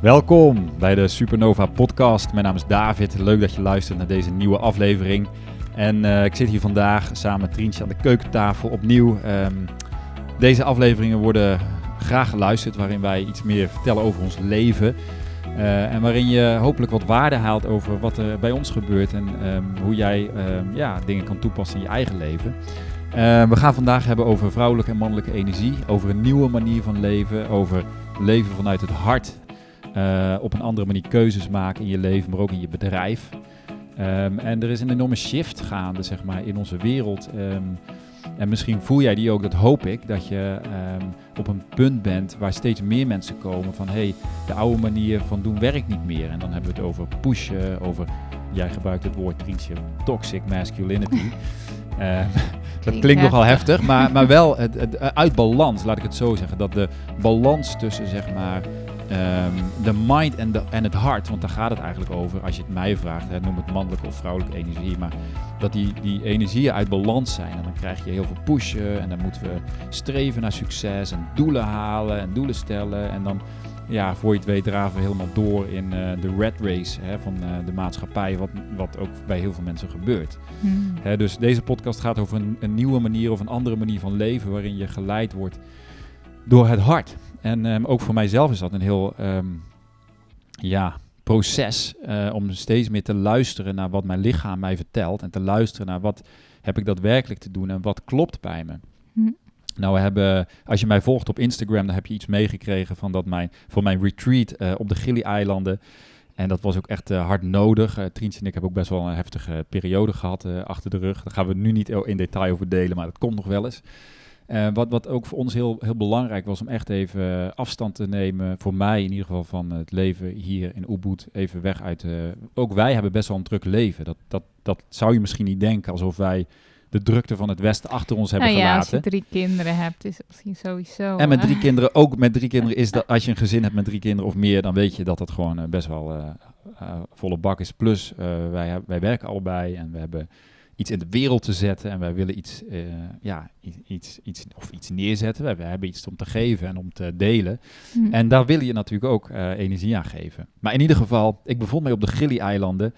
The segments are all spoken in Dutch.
Welkom bij de Supernova Podcast. Mijn naam is David. Leuk dat je luistert naar deze nieuwe aflevering. En uh, ik zit hier vandaag samen met Trientje aan de keukentafel opnieuw. Um, deze afleveringen worden graag geluisterd, waarin wij iets meer vertellen over ons leven. Uh, en waarin je hopelijk wat waarde haalt over wat er bij ons gebeurt en um, hoe jij um, ja, dingen kan toepassen in je eigen leven. Uh, we gaan vandaag hebben over vrouwelijke en mannelijke energie, over een nieuwe manier van leven, over leven vanuit het hart. Uh, op een andere manier keuzes maken in je leven, maar ook in je bedrijf. Um, en er is een enorme shift gaande zeg maar, in onze wereld. Um, en misschien voel jij die ook, dat hoop ik, dat je um, op een punt bent waar steeds meer mensen komen van hé, hey, de oude manier van doen werkt niet meer. En dan hebben we het over pushen, over, jij gebruikt het woord Trientje, toxic masculinity. dat klinkt nogal heftig, maar, maar wel het, het, uit balans, laat ik het zo zeggen. Dat de balans tussen zeg maar Um, de mind en, de, en het hart, want daar gaat het eigenlijk over. Als je het mij vraagt, hè, noem het mannelijke of vrouwelijke energie. Maar dat die, die energieën uit balans zijn. En dan krijg je heel veel pushen. En dan moeten we streven naar succes. En doelen halen en doelen stellen. En dan, ja, voor je het weet, draven we helemaal door in uh, de red race hè, van uh, de maatschappij. Wat, wat ook bij heel veel mensen gebeurt. Hmm. Hè, dus deze podcast gaat over een, een nieuwe manier of een andere manier van leven. Waarin je geleid wordt door het hart. En um, ook voor mijzelf is dat een heel um, ja, proces uh, om steeds meer te luisteren naar wat mijn lichaam mij vertelt. En te luisteren naar wat heb ik daadwerkelijk te doen en wat klopt bij me. Hm. Nou, we hebben, als je mij volgt op Instagram, dan heb je iets meegekregen van dat mijn, voor mijn retreat uh, op de Gili-eilanden. En dat was ook echt uh, hard nodig. Uh, Trientje en ik hebben ook best wel een heftige periode gehad achter de rug. Daar gaan we nu niet in detail over delen, maar dat komt nog wel eens. Uh, wat, wat ook voor ons heel, heel belangrijk was om echt even afstand te nemen, voor mij in ieder geval, van het leven hier in Ubud. Even weg uit. Uh, ook wij hebben best wel een druk leven. Dat, dat, dat zou je misschien niet denken, alsof wij de drukte van het Westen achter ons hebben nou ja, gelaten. Als je drie kinderen hebt, is het misschien sowieso. En met drie kinderen, ook met drie kinderen, is dat als je een gezin hebt met drie kinderen of meer, dan weet je dat het gewoon uh, best wel volle bak is. Plus, wij, wij werken allebei en we hebben iets in de wereld te zetten en wij willen iets, uh, ja, iets, iets, of iets neerzetten. Wij, wij, hebben iets om te geven en om te delen. Mm. En daar wil je natuurlijk ook uh, energie aan geven. Maar in ieder geval, ik bevond mij op de Gili-eilanden.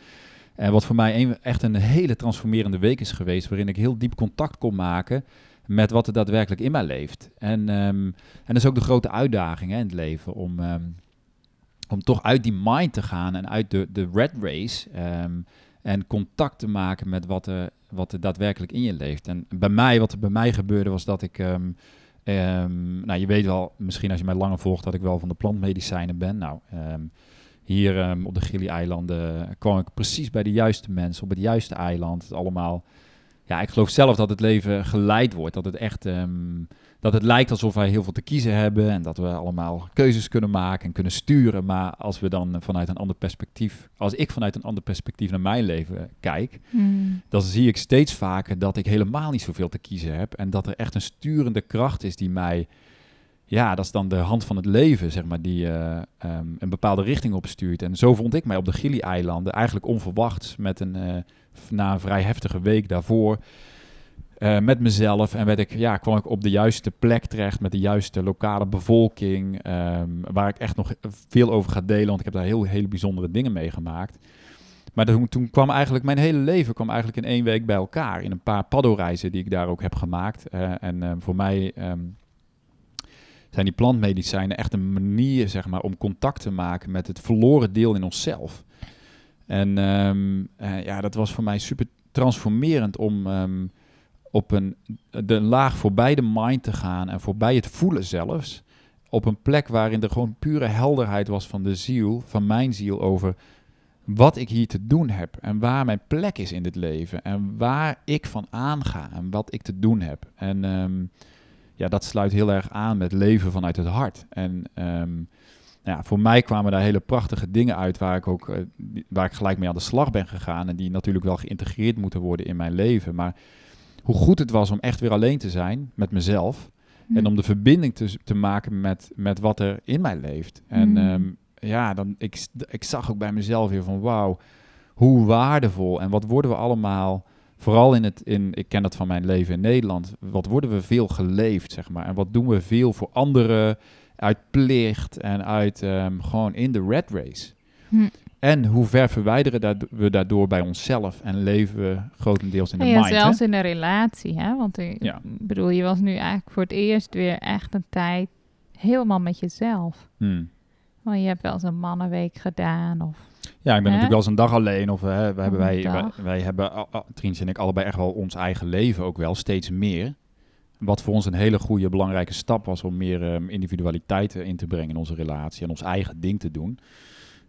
En wat voor mij een, echt een hele transformerende week is geweest, waarin ik heel diep contact kon maken met wat er daadwerkelijk in mij leeft. En, um, en dat is ook de grote uitdaging hè, in het leven, om, um, om toch uit die mind te gaan en uit de, de red race... Um, en contact te maken met wat er, wat er daadwerkelijk in je leeft. En bij mij, wat er bij mij gebeurde, was dat ik. Um, um, nou, je weet wel, misschien als je mij langer volgt, dat ik wel van de plantmedicijnen ben. Nou, um, hier op de Gili-eilanden kwam ik precies bij de juiste mensen op het juiste eiland. Het allemaal. Ja, ik geloof zelf dat het leven geleid wordt. Dat het echt dat het lijkt alsof wij heel veel te kiezen hebben en dat we allemaal keuzes kunnen maken en kunnen sturen. Maar als we dan vanuit een ander perspectief, als ik vanuit een ander perspectief naar mijn leven kijk, mm. dan zie ik steeds vaker dat ik helemaal niet zoveel te kiezen heb. En dat er echt een sturende kracht is die mij, ja, dat is dan de hand van het leven, zeg maar, die uh, um, een bepaalde richting opstuurt. En zo vond ik mij op de Gili-eilanden, eigenlijk onverwachts, met een, uh, na een vrij heftige week daarvoor. Uh, met mezelf en werd ik, ja, kwam ik op de juiste plek terecht met de juiste lokale bevolking, um, waar ik echt nog veel over ga delen, want ik heb daar heel hele bijzondere dingen meegemaakt. Maar toen, toen kwam eigenlijk mijn hele leven kwam eigenlijk in één week bij elkaar in een paar paddo-reizen die ik daar ook heb gemaakt. Uh, en um, voor mij um, zijn die plantmedicijnen echt een manier, zeg maar, om contact te maken met het verloren deel in onszelf. En uh, ja, dat was voor mij super transformerend om op een, de laag voorbij de mind te gaan en voorbij het voelen zelfs. Op een plek waarin er gewoon pure helderheid was van de ziel, van mijn ziel, over wat ik hier te doen heb en waar mijn plek is in dit leven en waar ik van aanga en wat ik te doen heb. En um, ja, dat sluit heel erg aan met leven vanuit het hart. En um, ja, voor mij kwamen daar hele prachtige dingen uit waar ik ook uh, waar ik gelijk mee aan de slag ben gegaan en die natuurlijk wel geïntegreerd moeten worden in mijn leven. Maar hoe goed het was om echt weer alleen te zijn met mezelf. Mm. En om de verbinding te, te maken met, met wat er in mij leeft. En mm. um, ja, dan, ik, ik zag ook bij mezelf weer van wauw, hoe waardevol. En wat worden we allemaal, vooral in het, in, ik ken dat van mijn leven in Nederland, wat worden we veel geleefd, zeg maar. En wat doen we veel voor anderen. uit plicht en uit ehm, gewoon in de red race. Hm. En hoe ver verwijderen we daardoor bij onszelf en leven we grotendeels in de Ja, mind. zelfs hè? in een relatie, hè? Want ik Ja. bedoel, je was nu eigenlijk voor het eerst weer echt een tijd helemaal met jezelf. Hmm. Want je hebt wel eens een mannenweek gedaan of... Ja, ik ben Hè? natuurlijk wel eens een dag alleen. Of hè, we hebben, Een wij, wij, wij hebben, Triens en ik, allebei echt wel ons eigen leven ook wel, steeds meer. Wat voor ons een hele goede, belangrijke stap was om meer ehm, individualiteit in te brengen in onze relatie en ons eigen ding te doen.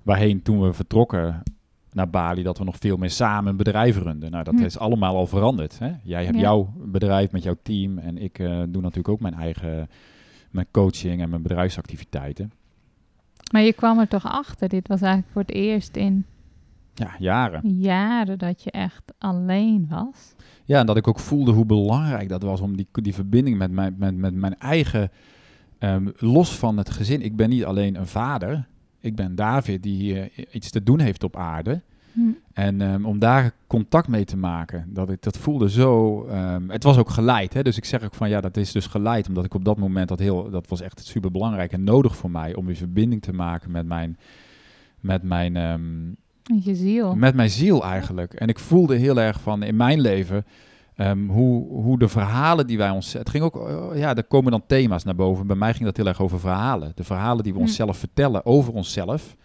Waarheen toen we vertrokken naar Bali, dat we nog veel meer samen een bedrijf runden. Nou, dat Hm. is allemaal al veranderd. Hè? Jij hebt Ja. jouw bedrijf met jouw team en ik eh, doe natuurlijk ook mijn eigen mijn coaching en mijn bedrijfsactiviteiten. Maar je kwam er toch achter, dit was eigenlijk voor het eerst in Ja, jaren. jaren dat je echt alleen was. Ja, en dat ik ook voelde hoe belangrijk dat was om die, die verbinding met mijn, met, met mijn eigen, ehm, los van het gezin. Ik ben niet alleen een vader, ik ben David die hier iets te doen heeft op aarde. Hm. En ehm, om daar contact mee te maken, dat, ik, dat voelde zo. ehm, het was ook geleid, hè? dus ik zeg ook van ja, dat is dus geleid, omdat ik op dat moment dat heel, dat was echt super belangrijk en nodig voor mij om weer verbinding te maken met mijn, met mijn, ehm, Met je ziel. met mijn ziel eigenlijk. En ik voelde heel erg van in mijn leven ehm, hoe, hoe de verhalen die wij ons. Het ging ook, eh, ja, er komen dan thema's naar boven. Bij mij ging dat heel erg over verhalen. De verhalen die we Hm. onszelf vertellen over onszelf.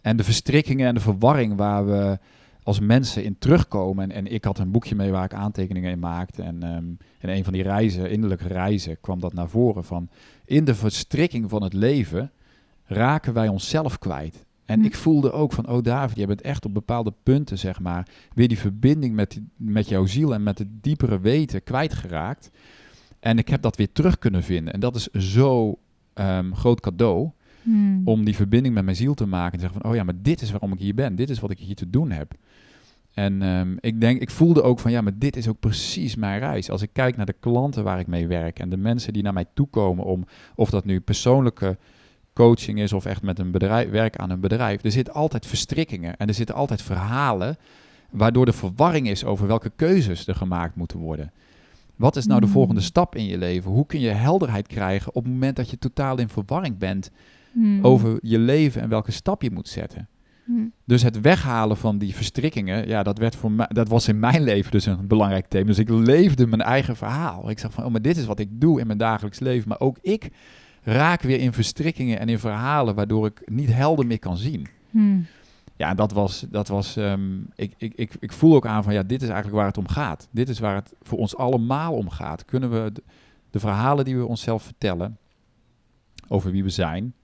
En de verstrikkingen en de verwarring waar we als mensen in terugkomen. En, en ik had een boekje mee waar ik aantekeningen in maakte. En ehm, in een van die reizen, innerlijke reizen, kwam dat naar voren van in de verstrikking van het leven raken wij onszelf kwijt. En Hm. ik voelde ook van, oh David, je bent echt op bepaalde punten, zeg maar, weer die verbinding met, die- met jouw ziel en met het diepere weten kwijtgeraakt. En ik heb dat weer terug kunnen vinden. En dat is zo ehm, groot cadeau Hm. om die verbinding met mijn ziel te maken. En zeggen van, oh ja, maar dit is waarom ik hier ben. Dit is wat ik hier te doen heb. En ehm, ik denk, ik voelde ook van, ja, maar dit is ook precies mijn reis. Als ik kijk naar de klanten waar ik mee werk en de mensen die naar mij toekomen om, of dat nu persoonlijke coaching is of echt met een bedrijf, werk aan een bedrijf. Er zitten altijd verstrikkingen en er zitten altijd verhalen waardoor de verwarring is over welke keuzes er gemaakt moeten worden. Wat is nou de Hmm. volgende stap in je leven? Hoe kun je helderheid krijgen op het moment dat je totaal in verwarring bent Hm. over je leven en welke stap je moet zetten? Hm. Dus het weghalen van die verstrikkingen, ja, dat, werd voor mij, dat was in mijn leven dus een belangrijk thema. Dus ik leefde mijn eigen verhaal. Ik zag van, oh, maar dit is wat ik doe in mijn dagelijks leven. Maar ook ik raak weer in verstrikkingen en in verhalen waardoor ik niet helder meer kan zien. Hm. Ja, dat was, dat was ehm, ik, ik, ik, ik voel ook aan van, ja, dit is eigenlijk waar het om gaat. Dit is waar het voor ons allemaal om gaat. Kunnen we de, de verhalen die we onszelf vertellen over wie we zijn,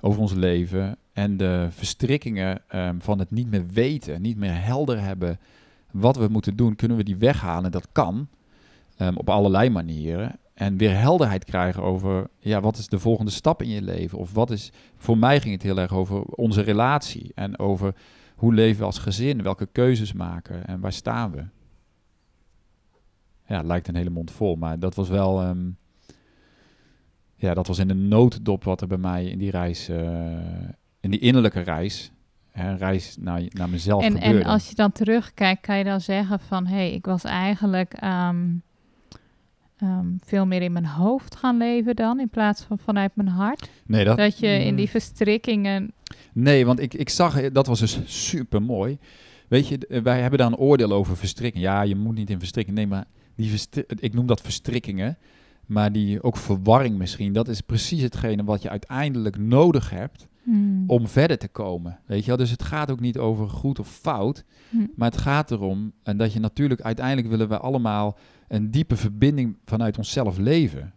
over ons leven en de verstrikkingen ehm, van het niet meer weten, niet meer helder hebben wat we moeten doen, kunnen we die weghalen. Dat kan ehm, op allerlei manieren. En weer helderheid krijgen over, ja, wat is de volgende stap in je leven? Of wat is, voor mij ging het heel erg over onze relatie en over hoe leven we als gezin, welke keuzes maken en waar staan we. Ja, het lijkt een hele mond vol, maar dat was wel, ehm, ja, dat was in een notendop wat er bij mij in die reis, eh, in die innerlijke reis, een reis naar, naar mezelf En, gebeurde. en als je dan terugkijkt, kan je dan zeggen van... hé, hey, ik was eigenlijk ehm, ehm, veel meer in mijn hoofd gaan leven dan... in plaats van vanuit mijn hart. nee, dat, Dat je in Mm. die verstrikkingen... Nee, want ik, ik zag, dat was dus super mooi. Weet je, d- wij hebben daar een oordeel over verstrikking. Ja, je moet niet in verstrikking. Nee, maar die verstri- ik noem dat verstrikkingen. Maar die ook verwarring misschien. Dat is precies hetgene wat je uiteindelijk nodig hebt Hmm. om verder te komen. Weet je wel? Dus het gaat ook niet over goed of fout. Hm. Maar het gaat erom en dat je natuurlijk uiteindelijk willen we allemaal een diepe verbinding vanuit onszelf leven.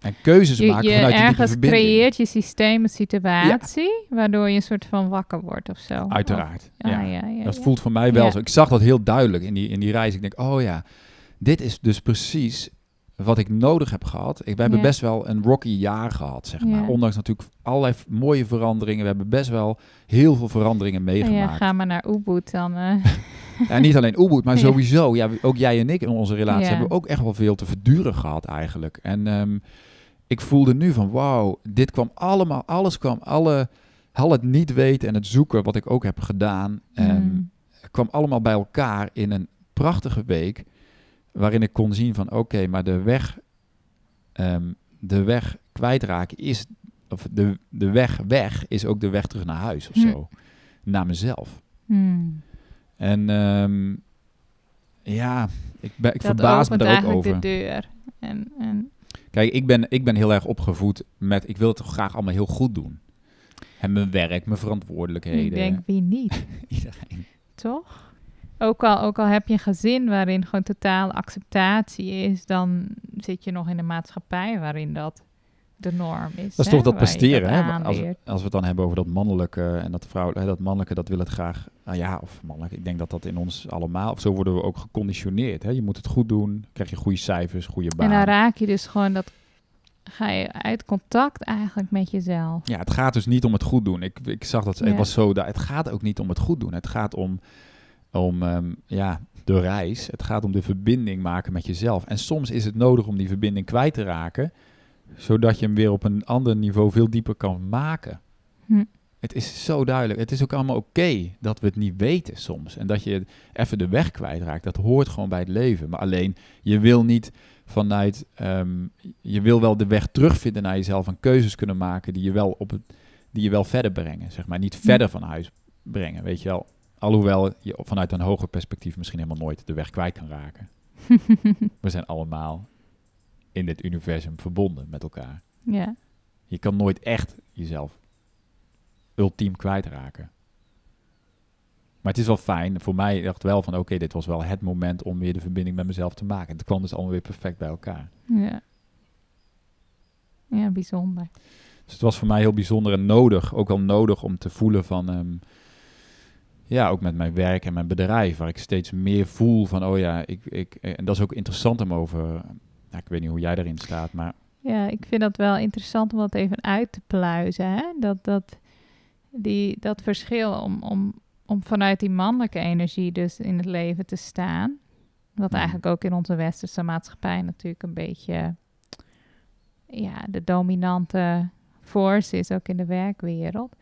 En keuzes Je, maken je vanuit die diepe verbinding. creëert je systeem een situatie... waardoor je een soort van wakker wordt of zo. Uiteraard. Of- ja. ja, Dat voelt voor mij wel zo. Ik zag dat heel duidelijk in die, in die reis. Ik denk, oh ja, dit is dus precies wat ik nodig heb gehad. Ik, we hebben Ja. best wel een rocky jaar gehad, zeg maar. Ja. Ondanks natuurlijk allerlei mooie veranderingen. We hebben best wel heel veel veranderingen Nou ja, meegemaakt. ga maar naar Ubud dan. eh. En niet alleen Ubud, maar Ja. sowieso. Ja, ook jij en ik in onze relatie Ja. hebben ook echt wel veel te verduren gehad eigenlijk. En ehm, ik voelde nu van, wauw, dit kwam allemaal, alles kwam, alle, al het niet weten en het zoeken wat ik ook heb gedaan. Hmm. kwam allemaal bij elkaar in een prachtige week. Waarin ik kon zien van oké, maar de weg, ehm, de weg kwijtraken is of de, de weg weg is ook de weg terug naar huis of Hm. zo. Naar mezelf. Hmm. En ehm, ja, ik, ben, ik Dat verbaas me daar ook over. de deur. En, en Kijk, ik ben, ik ben heel erg opgevoed met, ik wil het toch graag allemaal heel goed doen. En mijn werk, mijn verantwoordelijkheden. ik denk, wie niet, Iedereen. toch? Ook al, ook al heb je een gezin waarin gewoon totale acceptatie is, dan zit je nog in een maatschappij waarin dat de norm is. Dat is hè, toch dat presteren, hè? Als, als we het dan hebben over dat mannelijke en dat vrouwelijke, dat mannelijke, dat wil het graag, nou ja, of mannelijk. Ik denk dat dat in ons allemaal, of zo worden we ook geconditioneerd. Hè? Je moet het goed doen, krijg je goede cijfers, goede baan. En dan raak je dus gewoon dat, ga je uit contact eigenlijk met jezelf. Ja, het gaat dus niet om het goed doen. Ik, ik zag dat, Ja. het was zo, het gaat ook niet om het goed doen. Het gaat om, om ehm, ja, de reis. Het gaat om de verbinding maken met jezelf. En soms is het nodig om die verbinding kwijt te raken, zodat je hem weer op een ander niveau veel dieper kan maken. Hm. Het is zo duidelijk. Het is ook allemaal oké dat we het niet weten soms. En dat je even de weg kwijtraakt. Dat hoort gewoon bij het leven. Maar alleen, je wil niet vanuit... ehm, je wil wel de weg terugvinden naar jezelf... en keuzes kunnen maken die je wel, op het, die je wel verder brengen. Zeg maar niet verder van huis brengen, weet je wel. Alhoewel je vanuit een hoger perspectief... misschien helemaal nooit de weg kwijt kan raken. We zijn allemaal in dit universum verbonden met elkaar. ja. Je kan nooit echt jezelf ultiem kwijtraken. Maar het is wel fijn. Voor mij dacht wel van oké, dit was wel het moment om weer de verbinding met mezelf te maken. Het kwam dus allemaal weer perfect bij elkaar. Ja. Ja, bijzonder. Dus het was voor mij heel bijzonder en nodig. Ook wel nodig om te voelen van... ehm, ja, ook met mijn werk en mijn bedrijf. Waar ik steeds meer voel van... Oh ja, ik, ik, en dat is ook interessant om over... Ja, ik weet niet hoe jij daarin staat, maar... Ja, ik vind dat wel interessant om dat even uit te pluizen. Hè? Dat, dat, die, dat verschil om, om, om vanuit die mannelijke energie dus in het leven te staan. Wat Mhm. eigenlijk ook in onze westerse maatschappij natuurlijk een beetje ja, de dominante force is, ook in de werkwereld.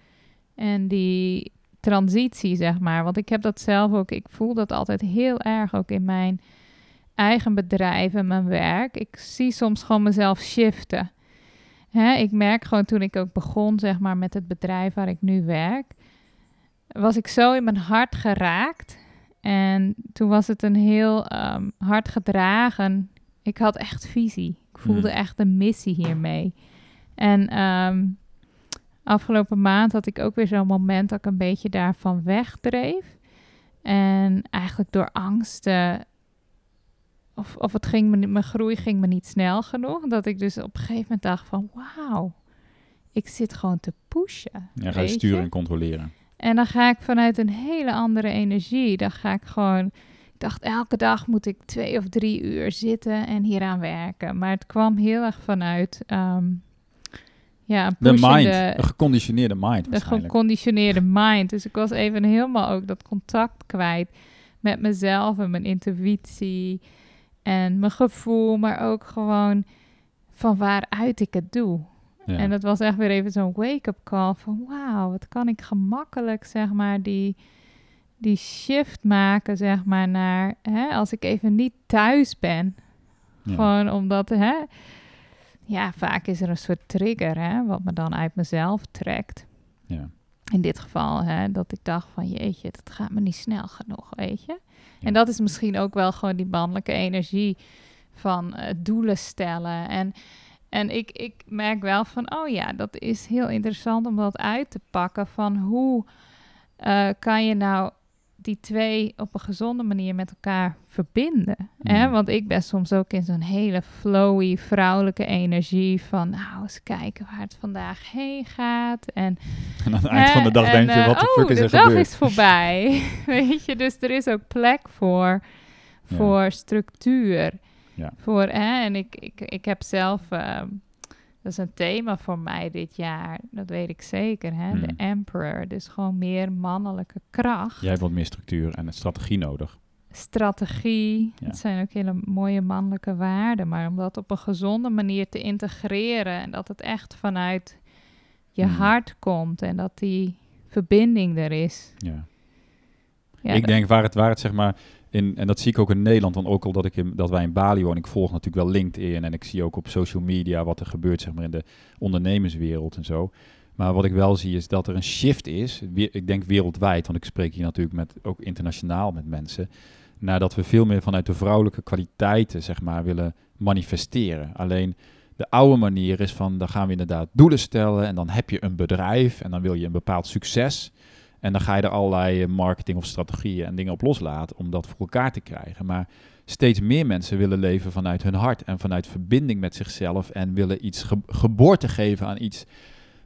En die transitie, zeg maar. Want ik heb dat zelf ook, ik voel dat altijd heel erg ook in mijn eigen bedrijf en mijn werk. Ik zie soms gewoon mezelf shiften. Hè, ik merk gewoon toen ik ook begon, zeg maar, met het bedrijf waar ik nu werk, was ik zo in mijn hart geraakt. En toen was het een heel ehm, hard gedragen. Ik had echt visie. Ik voelde Hmm. echt een missie hiermee. En ehm, afgelopen maand had ik ook weer zo'n moment dat ik een beetje daarvan wegdreef. En eigenlijk door angsten of, of het ging me, niet- mijn groei ging me niet snel genoeg. Dat ik dus op een gegeven moment dacht van wauw, ik zit gewoon te pushen. Ja, ga je sturen je? en controleren. En dan ga ik vanuit een hele andere energie. Dan ga ik gewoon. Ik dacht, elke dag moet ik twee of drie uur zitten en hieraan werken. Maar het kwam heel erg vanuit. ehm, ja, een De mind, een geconditioneerde mind de waarschijnlijk. geconditioneerde mind. Dus ik was even helemaal ook dat contact kwijt met mezelf en mijn intuïtie en mijn gevoel, maar ook gewoon van waaruit ik het doe. Ja. En dat was echt weer even zo'n wake-up call van wauw, wat kan ik gemakkelijk zeg maar die, die shift maken zeg maar naar hè, als ik even niet thuis ben. Ja. Gewoon omdat hè, ja, vaak is er een soort trigger hè, wat me dan uit mezelf trekt. Ja. In dit geval, hè, dat ik dacht van jeetje, dat gaat me niet snel genoeg, weet je. Ja. En dat is misschien ook wel gewoon die mannelijke energie van eh, doelen stellen. En, en ik, ik merk wel van, oh ja, dat is heel interessant om dat uit te pakken. Van hoe eh, kan je nou die twee op een gezonde manier met elkaar verbinden? Hè? Mm. Want ik ben soms ook in zo'n hele flowy vrouwelijke energie van, nou eens kijken waar het vandaag heen gaat. En En aan het eind van de dag denk en, je, eh, wat de oh, fuck is er de dag gebeurd? is voorbij. Weet je, dus er is ook plek voor, Ja. voor structuur. Ja. Voor, hè, en ik, ik, ik heb zelf, ehm, dat is een thema voor mij dit jaar, dat weet ik zeker, hè, Hmm. de emperor. Dus gewoon meer mannelijke kracht. Jij hebt wat meer structuur en een strategie nodig. strategie. Ja. Het zijn ook hele mooie mannelijke waarden. Maar om dat op een gezonde manier te integreren. En dat het echt vanuit je Hmm. hart komt. En dat die verbinding er is. Ja. Ja, ik denk waar het, waar het zeg maar in, en dat zie ik ook in Nederland dan ook al dat, ik in, dat wij in Bali wonen. Ik volg natuurlijk wel LinkedIn en ik zie ook op social media wat er gebeurt zeg maar in de ondernemerswereld en zo. Maar wat ik wel zie is dat er een shift is, ik denk wereldwijd, want ik spreek hier natuurlijk met, ook internationaal met mensen, nadat we veel meer vanuit de vrouwelijke kwaliteiten zeg maar willen manifesteren. Alleen de oude manier is van, dan gaan we inderdaad doelen stellen en dan heb je een bedrijf en dan wil je een bepaald succes. En dan ga je er allerlei eh, marketing of strategieën en dingen op loslaten om dat voor elkaar te krijgen. Maar steeds meer mensen willen leven vanuit hun hart en vanuit verbinding met zichzelf en willen iets ge- geboorte geven aan iets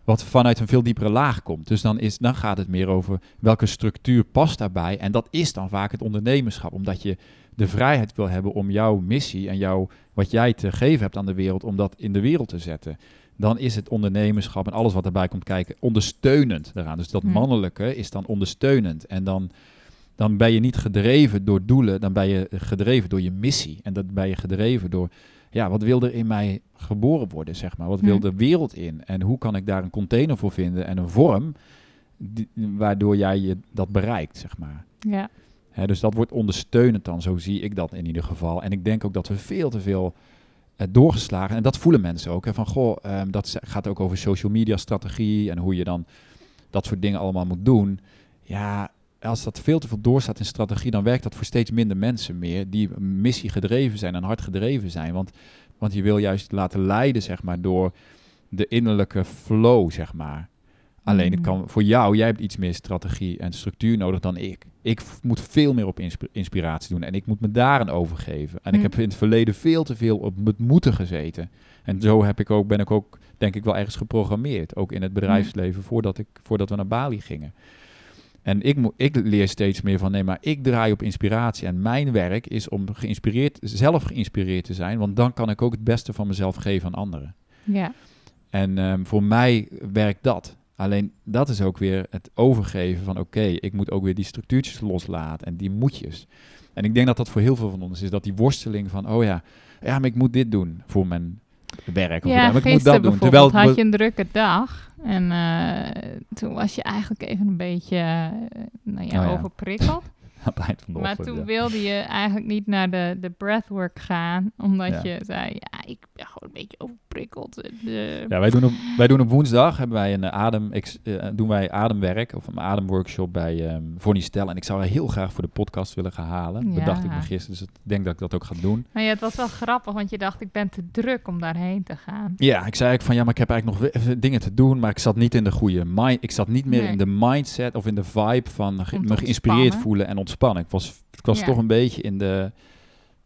wat vanuit een veel diepere laag komt. Dus dan, is, dan gaat het meer over welke structuur past daarbij. En dat is dan vaak het ondernemerschap, omdat je de vrijheid wil hebben om jouw missie en jouw, wat jij te geven hebt aan de wereld, om dat in de wereld te zetten. Dan is het ondernemerschap en alles wat daarbij komt kijken ondersteunend daaraan. Dus dat Hmm. mannelijke is dan ondersteunend. En dan, dan ben je niet gedreven door doelen, dan ben je gedreven door je missie. En dat ben je gedreven door, ja, wat wil er in mij geboren worden, zeg maar? Wat wil Hmm. de wereld in? En hoe kan ik daar een container voor vinden en een vorm die- waardoor jij je dat bereikt, zeg maar. ja. Dus dat wordt ondersteunend dan, zo zie ik dat in ieder geval. En ik denk ook dat we veel te veel doorgeslagen, en dat voelen mensen ook, hè, van goh, ehm, dat gaat ook over social media strategie en hoe je dan dat soort dingen allemaal moet doen. Ja, als dat veel te veel doorstaat in strategie, dan werkt dat voor steeds minder mensen meer die missie gedreven zijn en hard gedreven zijn. Want, want je wil juist laten leiden, zeg maar, door de innerlijke flow, zeg maar. Alleen het Mm. kan voor jou, jij hebt iets meer strategie en structuur nodig dan ik. Ik moet veel meer op insp- inspiratie doen en ik moet me daarin overgeven. En ik Mm. heb in het verleden veel te veel op het moeten gezeten. En zo heb ik ook, ben ik ook, denk ik wel ergens geprogrammeerd. Ook in het bedrijfsleven voordat, ik, voordat we naar Bali gingen. En ik, ik leer steeds meer van, nee, maar ik draai op inspiratie. En mijn werk is om geïnspireerd, zelf geïnspireerd te zijn. Want dan kan ik ook het beste van mezelf geven aan anderen. ja. En ehm, voor mij werkt dat. Alleen dat is ook weer het overgeven van oké, ik moet ook weer die structuurtjes loslaten en die moetjes. En ik denk dat dat voor heel veel van ons is, dat die worsteling van oh ja, ja, maar ik moet dit doen voor mijn werk. Of Ja, maar ik moet dat doen. Terwijl had je een drukke dag. En eh, toen was je eigenlijk even een beetje eh, nou ja, Oh ja. overprikkeld. Maar toen ja. wilde je eigenlijk niet naar de, de breathwork gaan. Omdat Ja. je zei, ja, ik ben gewoon een beetje Ja, wij doen, op, wij doen op woensdag hebben wij een eh, adem, ex- eh, doen wij ademwerk of een ademworkshop bij ehm voor Stel. En ik zou haar heel graag voor de podcast willen gaan halen. Ja. Bedacht ik me gisteren, dus ik denk dat ik dat ook ga doen. Maar ja, het was wel grappig, want je dacht, ik ben te druk om daarheen te gaan. Ja, ik zei eigenlijk van ja, maar ik heb eigenlijk nog dingen te doen, maar ik zat niet in de goede mind. Ik zat niet meer Nee. in de mindset of in de vibe van ge- me geïnspireerd voelen en ontspannen. Ik was, ik was Ja. toch een beetje in de,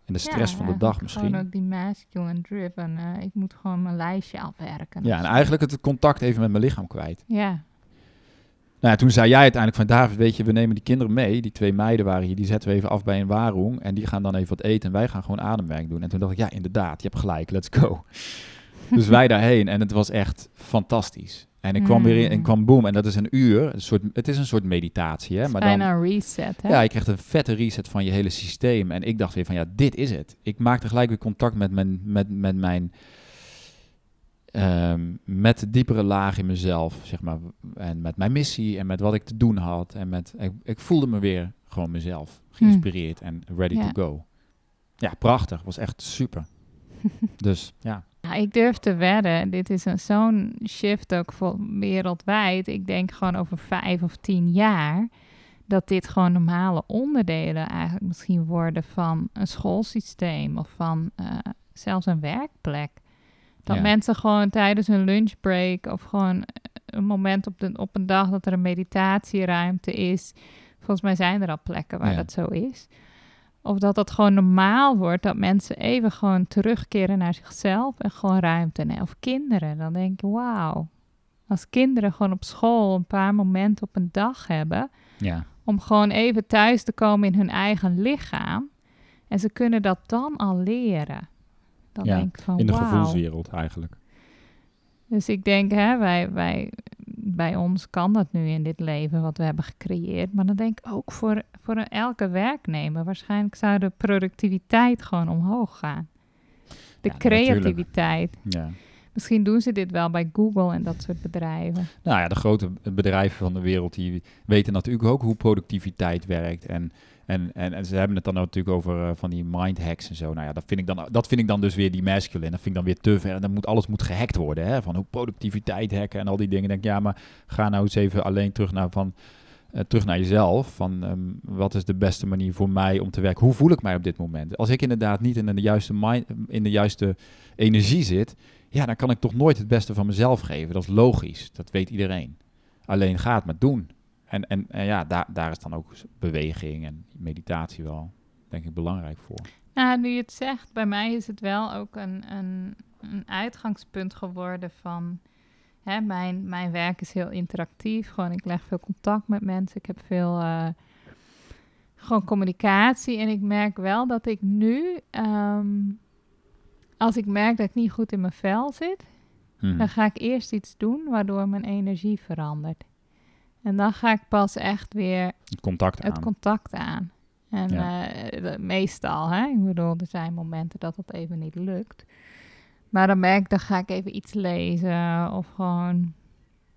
in de stress Ja, van de dag misschien. Gewoon ook die masculine driven. eh, ik moet gewoon mijn lijstje afwerken. Ja, en eigenlijk het contact even met mijn lichaam kwijt. Ja, Nou, ja, toen zei jij uiteindelijk van David, weet je, we nemen die kinderen mee. Die twee meiden waren hier, die zetten we even af bij een warung. En die gaan dan even wat eten en wij gaan gewoon ademwerk doen. En toen dacht ik, ja, inderdaad, je hebt gelijk, let's go. dus wij daarheen en het was echt fantastisch. En ik kwam weer in, en Mm. kwam boom. En dat is een uur. Een soort, het is een soort meditatie, hè. het Maar dan, bijna een reset, hè? ja, je krijgt een vette reset van je hele systeem. En ik dacht weer van, ja, dit is het. Ik maakte gelijk weer contact met mijn, met, met mijn, ehm, met de diepere laag in mezelf, zeg maar. En met mijn missie en met wat ik te doen had. En met, ik, ik voelde me weer gewoon mezelf. Geïnspireerd en ready to go. Ja, prachtig. Was echt super. dus, ja. Ja, ik durf te wedden, dit is een- zo'n shift ook voor wereldwijd. Ik denk gewoon over vijf of tien jaar dat dit gewoon normale onderdelen eigenlijk misschien worden van een schoolsysteem of van eh, zelfs een werkplek. Dat Ja. mensen gewoon tijdens hun lunchbreak of gewoon een moment op, de, op een dag dat er een meditatieruimte is. Volgens mij zijn er al plekken waar Ja. dat zo is. Of dat het gewoon normaal wordt dat mensen even gewoon terugkeren naar zichzelf en gewoon ruimte nemen. Of kinderen, dan denk je, wauw. Als kinderen gewoon op school een paar momenten op een dag hebben Ja, om gewoon even thuis te komen in hun eigen lichaam. En ze kunnen dat dan al leren. Dan Ja, denk ik van, in de gevoelswereld eigenlijk. Dus ik denk, hè, wij, wij, bij ons kan dat nu in dit leven wat we hebben gecreëerd. Maar dan denk ik ook voor, voor elke werknemer. Waarschijnlijk zou de productiviteit gewoon omhoog gaan. De Ja, creativiteit. Ja. Misschien doen ze dit wel bij Google en dat soort bedrijven. Nou ja, de grote bedrijven van de wereld die weten natuurlijk ook hoe productiviteit werkt. En, en, en, ze hebben het dan natuurlijk over uh, van die mind hacks en zo. Nou ja, dat vind ik dan, dat vind ik dan dus weer die masculine. Dat vind ik dan weer te ver. En dan moet alles moet gehackt worden. Hè? Van hoe productiviteit hacken en al die dingen. denk ja, maar ga nou eens even alleen terug naar van. Uh, terug naar jezelf. Van um, wat is de beste manier voor mij om te werken? Hoe voel ik mij op dit moment? Als ik inderdaad niet in de juiste, mind, in de juiste energie zit, ja, dan kan ik toch nooit het beste van mezelf geven. Dat is logisch, dat weet iedereen. Alleen ga het maar doen. En, en, en ja, daar, daar is dan ook beweging en meditatie wel, denk ik, belangrijk voor. Ja, nu je het zegt, bij mij is het wel ook een, een, een uitgangspunt geworden van... Hè, mijn, mijn werk is heel interactief. Gewoon, ik leg veel contact met mensen. Ik heb veel uh, gewoon communicatie. En ik merk wel dat ik nu... Um, als ik merk dat ik niet goed in mijn vel zit, hmm. dan ga ik eerst iets doen waardoor mijn energie verandert. En dan ga ik pas echt weer het contact het aan. Contact aan. En uh, meestal, hè? ik bedoel, er zijn momenten dat dat even niet lukt. Maar dan merk ik, dan ga ik even iets lezen of gewoon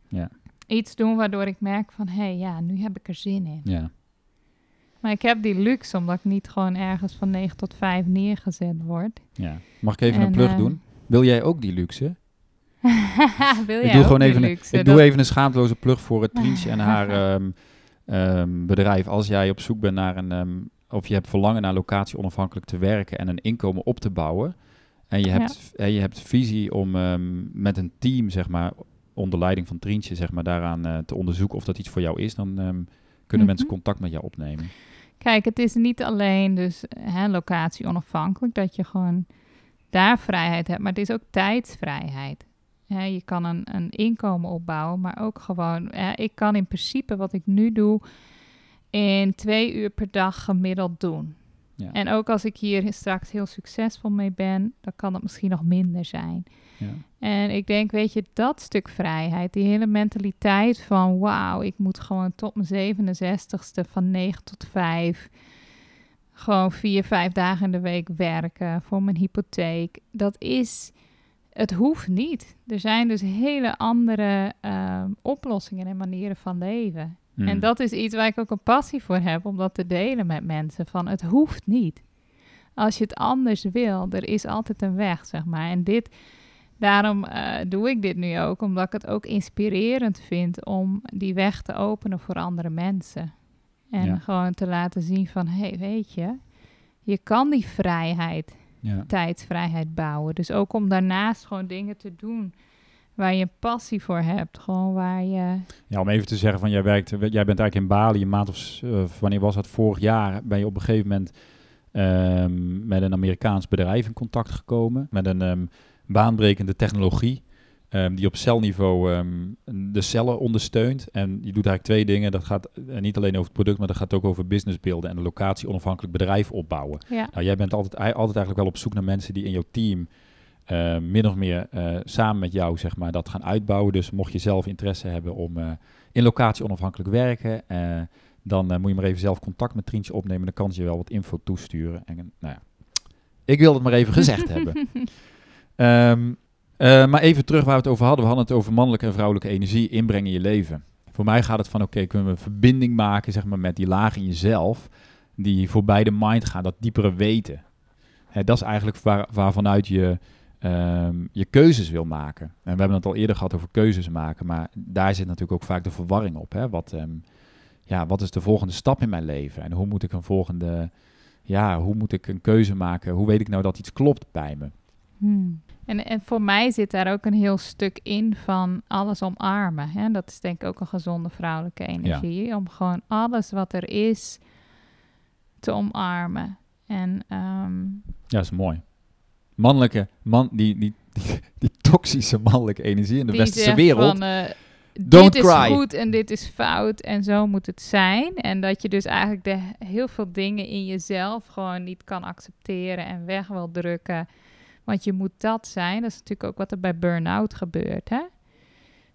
ja. iets doen waardoor ik merk van, hé, hey, ja, nu heb ik er zin in. Ja. Maar ik heb die luxe omdat ik niet gewoon ergens van 9 tot 5 neergezet word. Ja. Mag ik even een plug uh, doen? Wil jij ook die luxe? Wil ik doe gewoon even, luxe? ik doe even een schaamteloze plug voor het Trientje en haar um, um, bedrijf. Als jij op zoek bent naar een, um, of je hebt verlangen naar locatie onafhankelijk te werken en een inkomen op te bouwen. En je hebt, ja. en je hebt visie om met een team, zeg maar, onder leiding van Trientje, zeg maar, daaraan uh, te onderzoeken of dat iets voor jou is, dan kunnen Mhm. mensen contact met jou opnemen. Kijk, het is niet alleen dus hè, locatie onafhankelijk, dat je gewoon daar vrijheid hebt, maar het is ook tijdsvrijheid. Hè, je kan een, een inkomen opbouwen, maar ook gewoon, hè, ik kan in principe wat ik nu doe in twee uur per dag gemiddeld doen. Ja. En ook als ik hier straks heel succesvol mee ben, dan kan het misschien nog minder zijn. Ja. En ik denk, weet je, dat stuk vrijheid, die hele mentaliteit van wauw, ik moet gewoon tot mijn 67ste van 9 tot 5 gewoon vier, vijf dagen in de week werken voor mijn hypotheek. Dat is, het hoeft niet. Er zijn dus hele andere uh, oplossingen en manieren van leven. Hmm. En dat is iets waar ik ook een passie voor heb, om dat te delen met mensen. Van het hoeft niet. Als je het anders wil, er is altijd een weg, zeg maar. En dit, daarom uh, doe ik dit nu ook, omdat ik het ook inspirerend vind om die weg te openen voor andere mensen. En Ja. gewoon te laten zien van, hé, hey, weet je, je kan die vrijheid, Ja. tijdsvrijheid bouwen. Dus ook om daarnaast gewoon dingen te doen waar je passie voor hebt. Gewoon waar je... Ja, om even te zeggen van jij werkt, jij bent eigenlijk in Bali een maand of uh, wanneer was dat vorig jaar ben je op een gegeven moment um, met een Amerikaans bedrijf in contact gekomen met een um, baanbrekende technologie um, die op celniveau de cellen ondersteunt en je doet eigenlijk twee dingen. Dat gaat uh, niet alleen over het product, maar dat gaat ook over business beelden en een locatie onafhankelijk bedrijf opbouwen. Ja. Nou, jij bent altijd, altijd eigenlijk wel op zoek naar mensen die in jouw team uh, min of meer uh, samen met jou zeg maar, dat gaan uitbouwen. Dus mocht je zelf interesse hebben om uh, in locatie onafhankelijk werken, eh, dan moet je maar even zelf contact met Trientje opnemen. Dan kan ze je wel wat info toesturen. En, nou ja, ik wil het maar even gezegd hebben. Um, maar even terug waar we het over hadden. We hadden het over mannelijke en vrouwelijke energie inbrengen in je leven. Voor mij gaat het van, oké, kunnen we een verbinding maken zeg maar, met die laag in jezelf, die voorbij de mind gaat, dat diepere weten. Hè, dat is eigenlijk waar, waarvanuit je um, je keuzes wil maken. En we hebben het al eerder gehad over keuzes maken, maar daar zit natuurlijk ook vaak de verwarring op. Hè? Wat, um, ja, wat is de volgende stap in mijn leven? En hoe moet ik een volgende, ja, hoe moet ik een keuze maken? Hoe weet ik nou dat iets klopt bij me? Hmm. En, en voor mij zit daar ook een heel stuk in van alles omarmen. Hè? Dat is denk ik ook een gezonde vrouwelijke energie. Ja. Om gewoon alles wat er is te omarmen. En, um, ja, dat is mooi mannelijke man, die, die, die, die, toxische mannelijke energie in de westerse wereld. Van, uh, dit is goed en dit is fout en zo moet het zijn. En dat je dus eigenlijk de, heel veel dingen in jezelf gewoon niet kan accepteren en weg wil drukken. Want je moet dat zijn. Dat is natuurlijk ook wat er bij burn-out gebeurt. Hè?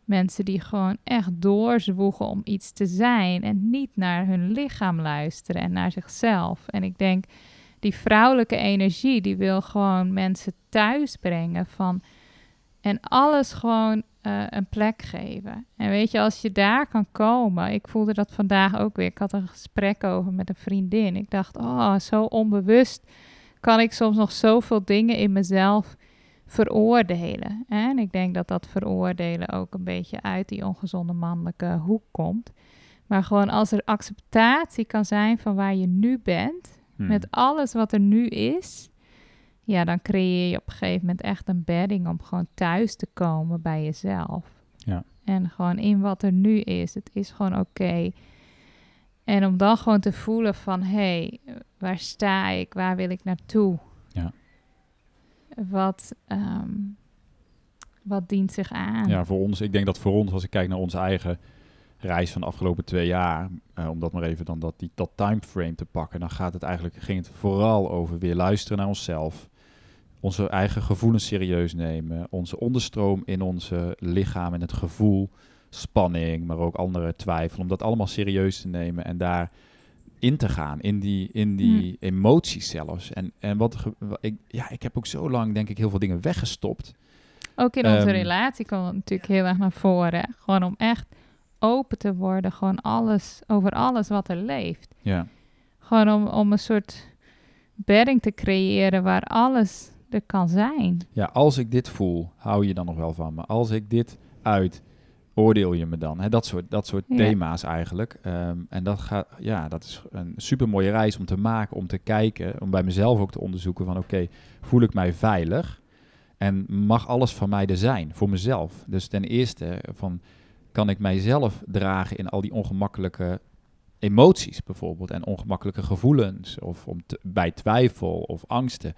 Mensen die gewoon echt doorzwoegen om iets te zijn en niet naar hun lichaam luisteren en naar zichzelf. En ik denk, die vrouwelijke energie, die wil gewoon mensen thuis brengen van... En alles gewoon eh, een plek geven. En weet je, als je daar kan komen. Ik voelde dat vandaag ook weer. Ik had een gesprek over met een vriendin. Ik dacht, oh, zo onbewust kan ik soms nog zoveel dingen in mezelf veroordelen. En ik denk dat dat veroordelen ook een beetje uit die ongezonde mannelijke hoek komt. Maar gewoon als er acceptatie kan zijn van waar je nu bent, Hmm. met alles wat er nu is, ja, dan creëer je op een gegeven moment echt een bedding om gewoon thuis te komen bij jezelf. Ja. En gewoon in wat er nu is. Het is gewoon oké. En om dan gewoon te voelen van, hé, hey, waar sta ik? Waar wil ik naartoe? Ja. Wat, ehm, wat dient zich aan? Ja, voor ons, ik denk dat voor ons, als ik kijk naar onze eigen reis van de afgelopen twee jaar, eh, om dat maar even dan dat, die, dat timeframe te pakken, dan gaat het eigenlijk, ging het vooral over weer luisteren naar onszelf, onze eigen gevoelens serieus nemen, onze onderstroom in onze lichaam en het gevoel, spanning, maar ook andere twijfel, om dat allemaal serieus te nemen en daar in te gaan, in die, in die emoties zelfs. En, en wat, ik, ja, ik heb ook zo lang, denk ik, heel veel dingen weggestopt. Ook in onze Ehm, relatie het natuurlijk heel erg naar voren. hè. Gewoon om echt open te worden, gewoon alles, over alles wat er leeft. Ja. Gewoon om, om een soort bedding te creëren waar alles er kan zijn. Ja, als ik dit voel, hou je dan nog wel van me. Als ik dit uit, oordeel je me dan. Hè, dat soort, dat soort Ja. thema's eigenlijk. Ehm, en dat, gaat, ja, dat is een super mooie reis om te maken, om te kijken, om bij mezelf ook te onderzoeken van oké, voel ik mij veilig? En mag alles van mij er zijn, voor mezelf? Dus ten eerste van, kan ik mijzelf dragen in al die ongemakkelijke emoties bijvoorbeeld en ongemakkelijke gevoelens of om te- bij twijfel of angsten?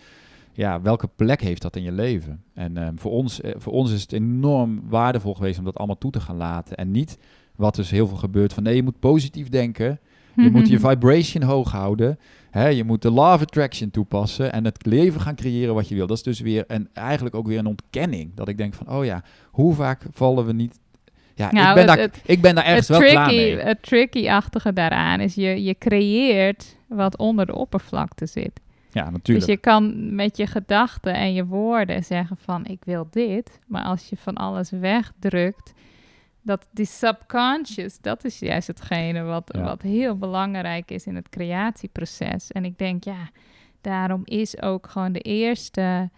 Ja, welke plek heeft dat in je leven? En ehm, voor, ons, eh, voor ons is het enorm waardevol geweest om dat allemaal toe te gaan laten. En niet wat dus heel veel gebeurt van nee, je moet positief denken. Je moet je vibration hoog houden. Hè, je moet de law of attraction toepassen en het leven gaan creëren wat je wil. Dat is dus weer een, eigenlijk ook weer een ontkenning. Dat ik denk van, oh ja, hoe vaak vallen we niet... Ja, Nou, ik, ben het- daar, het- ik ben daar ergens wel klaar mee. het tricky-achtige daaraan is je, je creëert wat onder de oppervlakte zit. Ja, Dus natuurlijk. je kan met je gedachten en je woorden zeggen van ik wil dit. Maar als je van alles wegdrukt, dat die subconscious, dat is juist hetgene wat, Ja. wat heel belangrijk is in het creatieproces. En ik denk ja, daarom is ook gewoon de eerste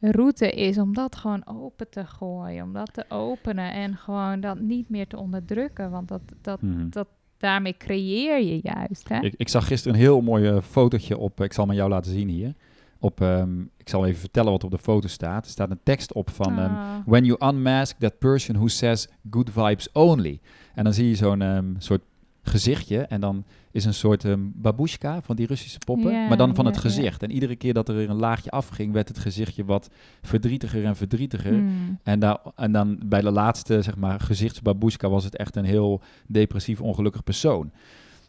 route is om dat gewoon open te gooien. Om dat te openen en gewoon dat niet meer te onderdrukken. Want dat, dat, Mhm. dat, daarmee creëer je juist. Hè? Ik, ik zag gisteren een heel mooi eh, fotootje op, ik zal hem aan jou laten zien hier. Op, ehm, ik zal even vertellen wat op de foto staat. Er staat een tekst op van... ehm, Ah. When you unmask that person who says good vibes only. En dan zie je zo'n ehm, soort gezichtje. En dan is een soort ehm babushka van die Russische poppen. Maar dan van het gezicht. En iedere keer dat er een laagje afging, werd het gezichtje wat verdrietiger en verdrietiger. Hmm. En, daar, en dan bij de laatste, zeg maar, gezichtsbabushka was het echt een heel depressief, ongelukkig persoon.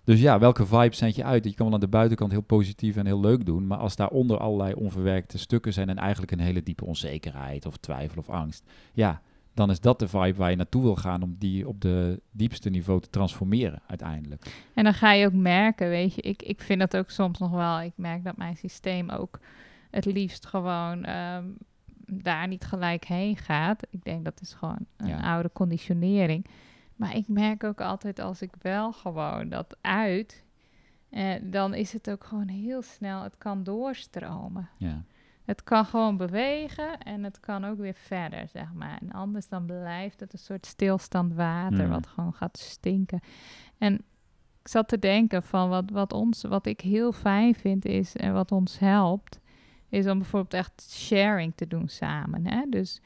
Dus ja, welke vibe zend je uit? Je kan wel aan de buitenkant heel positief en heel leuk doen. Maar als daaronder allerlei onverwerkte stukken zijn en eigenlijk een hele diepe onzekerheid of twijfel of angst. Ja, dan is dat de vibe waar je naartoe wil gaan om die op de diepste niveau te transformeren uiteindelijk. En dan ga je ook merken, weet je, ik, ik vind dat ook soms nog wel. Ik merk dat mijn systeem ook het liefst gewoon ehm, daar niet gelijk heen gaat. Ik denk dat is gewoon een Ja. oude conditionering. Maar ik merk ook altijd als ik wel gewoon dat uit, eh, dan is het ook gewoon heel snel, het kan doorstromen. Ja, Het kan gewoon bewegen en het kan ook weer verder, zeg maar. En anders dan blijft het een soort stilstand water Mm. wat gewoon gaat stinken. En ik zat te denken van wat, wat, ons, wat ik heel fijn vind is en wat ons helpt, is om bijvoorbeeld echt sharing te doen samen. Hè? Dus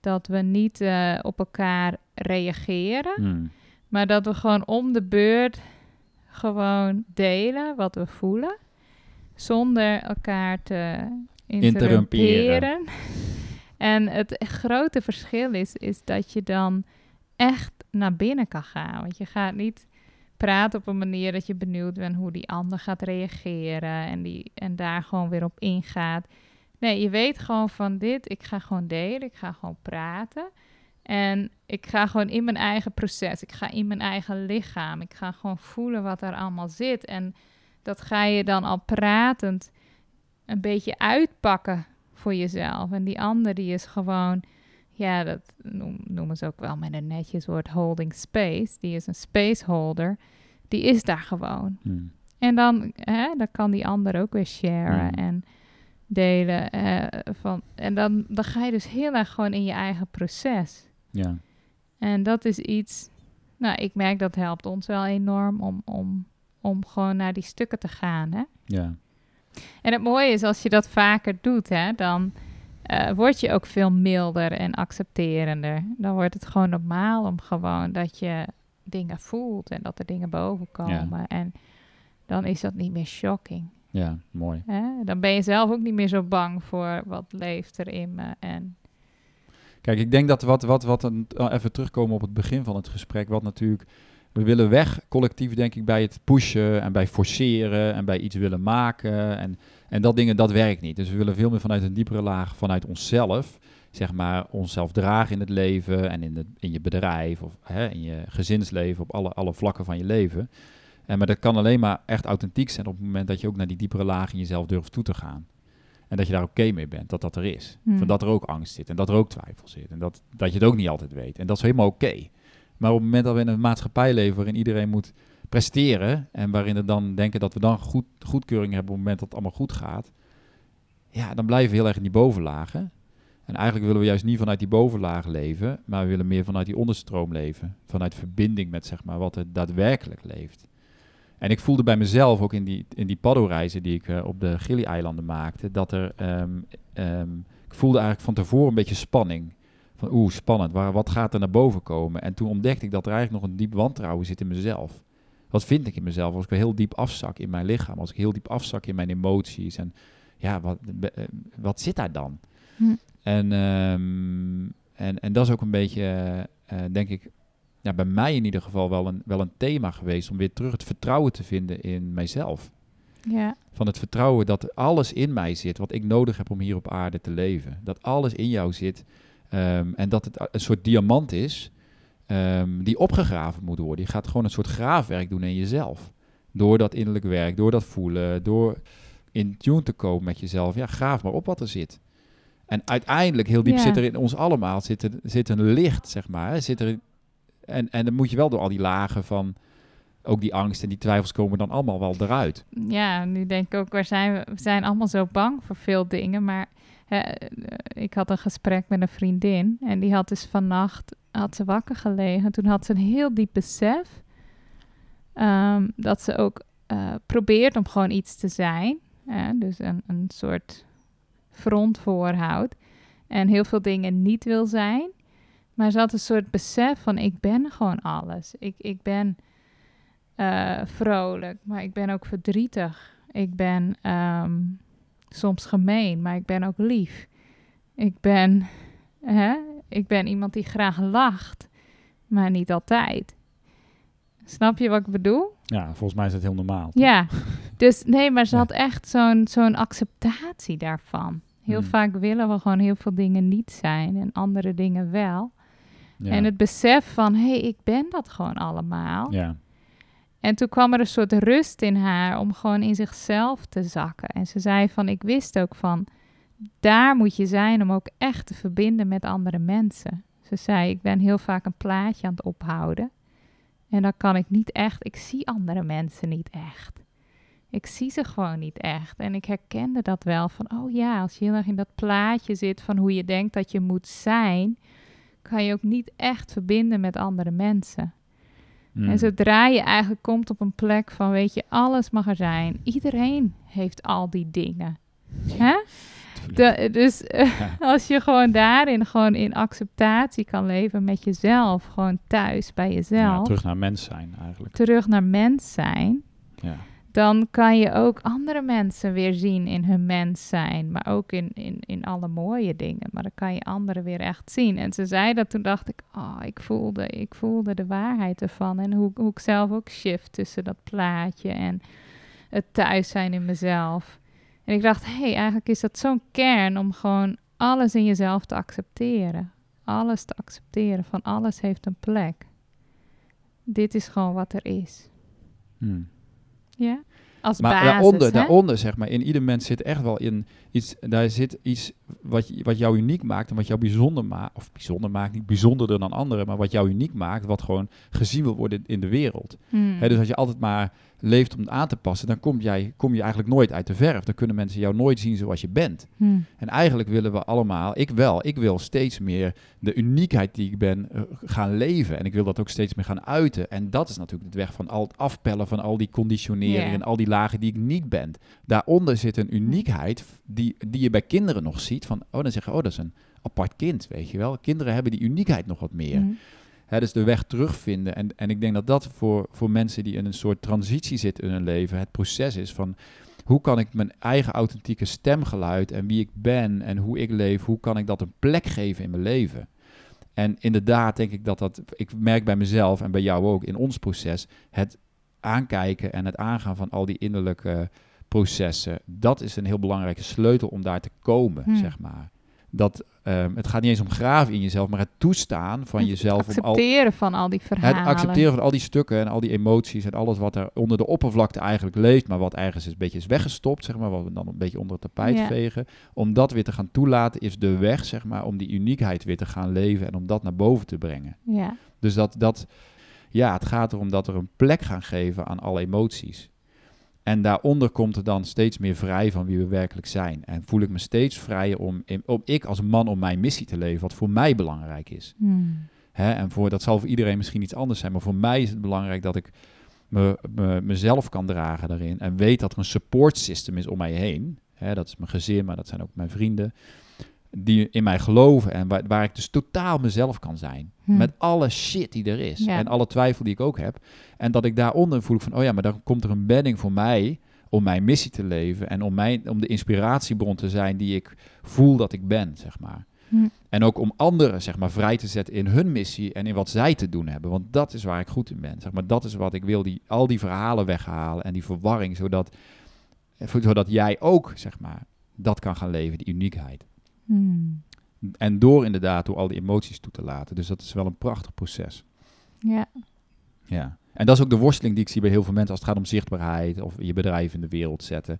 dat we niet eh, op elkaar reageren, Hmm. maar dat we gewoon om de beurt gewoon delen wat we voelen. Zonder elkaar te interrumperen. En het grote verschil is, is dat je dan echt naar binnen kan gaan. Want je gaat niet praten op een manier dat je benieuwd bent hoe die ander gaat reageren. En, die, en daar gewoon weer op ingaat. Nee, je weet gewoon van dit. Ik ga gewoon delen. Ik ga gewoon praten. En ik ga gewoon in mijn eigen proces. Ik ga in mijn eigen lichaam. Ik ga gewoon voelen wat er allemaal zit. En dat ga je dan al pratend een beetje uitpakken voor jezelf. En die ander die is gewoon ja, dat noem- noemen ze ook wel met een netjes woord holding space. Die is een spaceholder. Die is daar gewoon. Hmm. En dan, hè, dan kan die ander ook weer sharen Mm. en delen. eh, van, en dan, dan ga je dus heel erg gewoon in je eigen proces. Ja. En dat is iets, nou, ik merk dat helpt ons wel enorm om, om, om gewoon naar die stukken te gaan. Hè? Ja. En het mooie is, als je dat vaker doet, hè, dan eh, word je ook veel milder en accepterender. Dan wordt het gewoon normaal om gewoon dat je dingen voelt en dat er dingen boven komen. En dan is dat niet meer shocking. Ja, mooi. Hè? Dan ben je zelf ook niet meer zo bang voor wat leeft er in me. En Kijk, ik denk dat wat, wat, wat een, uh, even terugkomen op het begin van het gesprek, wat natuurlijk, we willen weg collectief denk ik bij het pushen en bij forceren en bij iets willen maken en, en dat dingen, dat werkt niet. Dus we willen veel meer vanuit een diepere laag, vanuit onszelf, zeg maar, onszelf dragen in het leven en in, de, in je bedrijf of hè, in je gezinsleven, op alle, alle vlakken van je leven. En, maar dat kan alleen maar echt authentiek zijn op het moment dat je ook naar die diepere laag in jezelf durft toe te gaan. En dat je daar oké mee bent, dat dat er is. Hmm. Van dat er ook angst zit en dat er ook twijfel zit. En dat, dat je het ook niet altijd weet. En dat is helemaal oké. Maar op het moment dat we in een maatschappij leven waarin iedereen moet presteren... en waarin we dan denken dat we dan goed, goedkeuring hebben op het moment dat het allemaal goed gaat... ja, dan blijven we heel erg in die bovenlagen. En eigenlijk willen we juist niet vanuit die bovenlaag leven... maar we willen meer vanuit die onderstroom leven. Vanuit verbinding met zeg maar, wat er daadwerkelijk leeft. En ik voelde bij mezelf ook in die, in die paddo-reizen die ik eh, op de Gili-eilanden maakte, dat er, ehm, ehm, ik voelde eigenlijk van tevoren een beetje spanning. Van oeh, spannend, waar, wat gaat er naar boven komen? En toen ontdekte ik dat er eigenlijk nog een diep wantrouwen zit in mezelf. Wat vind ik in mezelf? Als ik heel diep afzak in mijn lichaam, als ik heel diep afzak in mijn emoties. En ja, wat, eh, wat zit daar dan? Hm. En, ehm, en, en dat is ook een beetje, eh, denk ik, ja, bij mij in ieder geval wel een, wel een thema geweest om weer terug het vertrouwen te vinden in mijzelf. ja, Van het vertrouwen dat alles in mij zit wat ik nodig heb om hier op aarde te leven. Dat alles in jou zit ehm, en dat het een soort diamant is ehm, die opgegraven moet worden. Je gaat gewoon een soort graafwerk doen in jezelf. Door dat innerlijk werk, door dat voelen, door in tune te komen met jezelf. Ja, graaf maar op wat er zit. En uiteindelijk, heel diep Ja. zit er in ons allemaal zit er, zit een licht, zeg maar. hè. Zit er, en, en dan moet je wel door al die lagen van... Ook die angst en die twijfels komen dan allemaal wel eruit. ja, nu denk ik ook, waar zijn we? We zijn allemaal zo bang voor veel dingen. Maar hè, eh, ik had een gesprek met een vriendin. En die had dus vannacht had ze wakker gelegen. Toen had ze een heel diep besef. ehm, dat ze ook eh, probeert om gewoon iets te zijn. dus een, een soort front voorhoudt. En heel veel dingen niet wil zijn. Maar ze had een soort besef van ik ben gewoon alles. Ik, ik ben eh, vrolijk, maar ik ben ook verdrietig. Ik ben ehm, soms gemeen, maar ik ben ook lief. Ik ben, hè, ik ben iemand die graag lacht, maar niet altijd. Snap je wat ik bedoel? Ja, volgens mij is dat heel normaal. Ja, dus nee, maar ze had echt zo'n zo'n acceptatie daarvan. Heel Hmm. vaak willen we gewoon heel veel dingen niet zijn en andere dingen wel. Ja. En het besef van, hé, hey, ik ben dat gewoon allemaal. ja. En toen kwam er een soort rust in haar om gewoon in zichzelf te zakken. En ze zei van, ik wist ook van, daar moet je zijn om ook echt te verbinden met andere mensen. Ze zei, ik ben heel vaak een plaatje aan het ophouden. En dan kan ik niet echt, ik zie andere mensen niet echt. Ik zie ze gewoon niet echt. En ik herkende dat wel van, oh ja, als je heel erg in dat plaatje zit van hoe je denkt dat je moet zijn, kan je ook niet echt verbinden met andere mensen. Mm. En zodra je eigenlijk komt op een plek van, weet je, alles mag er zijn. Iedereen heeft al die dingen. Hè? De- dus eh, Ja. als je gewoon daarin gewoon in acceptatie kan leven met jezelf, gewoon thuis bij jezelf, Ja, terug. terug naar mens zijn eigenlijk. naar mens zijn, Ja. Dan kan je ook andere mensen weer zien in hun mens zijn, maar ook in, in, in alle mooie dingen. Maar dan kan je anderen weer echt zien. En ze zei dat, toen dacht ik, oh, ik voelde, ik voelde de waarheid ervan. En hoe, hoe ik zelf ook shift tussen dat plaatje en het thuis zijn in mezelf. En ik dacht, hé, hey, eigenlijk is dat zo'n kern om gewoon alles in jezelf te accepteren. Alles te accepteren, van alles heeft een plek. Dit is gewoon wat er is. Hmm. Ja? Als Maar basis, daaronder, hè? daaronder, zeg maar, in ieder mens zit echt wel in iets, daar zit iets wat, wat jou uniek maakt en wat jou bijzonder maakt, of bijzonder maakt, niet bijzonderder dan anderen, maar wat jou uniek maakt, wat gewoon gezien wil worden in de wereld. Hmm. Dus als je altijd maar leeft om aan te passen, dan kom, jij, kom je eigenlijk nooit uit de verf. Dan kunnen mensen jou nooit zien zoals je bent. Hmm. En eigenlijk willen we allemaal, ik wel, ik wil steeds meer de uniekheid die ik ben eh, gaan leven. En ik wil dat ook steeds meer gaan uiten. En dat is natuurlijk het weg van al het afpellen van al die conditionering en al die lagen die ik niet ben. Daaronder zit een uniekheid die, die je bij kinderen nog ziet. Van, oh, dan zeggen, oh, dat is een apart kind, weet je wel. Kinderen hebben die uniekheid nog wat meer. Hmm. Hè, dus de weg terugvinden. En, en ik denk dat dat voor, voor mensen die in een soort transitie zitten in hun leven, het proces is van hoe kan ik mijn eigen authentieke stemgeluid en wie ik ben en hoe ik leef, hoe kan ik dat een plek geven in mijn leven? En inderdaad denk ik dat dat, ik merk bij mezelf en bij jou ook in ons proces, het aankijken en het aangaan van al die innerlijke processen, dat is een heel belangrijke sleutel om daar te komen, Hmm. zeg maar. Dat, ehm, het gaat niet eens om graven in jezelf, maar het toestaan van Het jezelf om al accepteren van al die verhalen. het accepteren van al die stukken en al die emoties en alles wat er onder de oppervlakte eigenlijk leeft, maar wat ergens een beetje is weggestopt, zeg maar, wat we dan een beetje onder het tapijt Ja. vegen. Om dat weer te gaan toelaten is de weg, zeg maar, om die uniekheid weer te gaan leven en om dat naar boven te brengen. Ja. Dus dat, dat ja, het gaat erom dat er een plek gaan geven aan alle emoties. En daaronder komt er dan steeds meer vrij van wie we werkelijk zijn. En voel ik me steeds vrijer om, om ik als man om mijn missie te leven, wat voor mij belangrijk is. Hmm. Hè, en voor, dat zal voor iedereen misschien iets anders zijn, maar voor mij is het belangrijk dat ik me, me, mezelf kan dragen daarin. En weet dat er een support system is om mij heen. Hè, dat is mijn gezin, maar dat zijn ook mijn vrienden. Die in mij geloven en waar, waar ik dus totaal mezelf kan zijn. Hm. Met alle shit die er is. Ja. En alle twijfel die ik ook heb. En dat ik daaronder voel van, oh ja, maar dan komt er een bedding voor mij om mijn missie te leven. En om, mijn, om de inspiratiebron te zijn die ik voel dat ik ben, zeg maar. Hm. En ook om anderen zeg maar, vrij te zetten in hun missie en in wat zij te doen hebben. Want dat is waar ik goed in ben. Zeg maar, dat is wat ik wil, die, al die verhalen weghalen en die verwarring, zodat, zodat jij ook zeg maar, dat kan gaan leven, die uniekheid. Hmm. En door inderdaad, door al die emoties toe te laten. Dus dat is wel een prachtig proces. Ja. Ja. En dat is ook de worsteling die ik zie bij heel veel mensen als het gaat om zichtbaarheid of je bedrijf in de wereld zetten.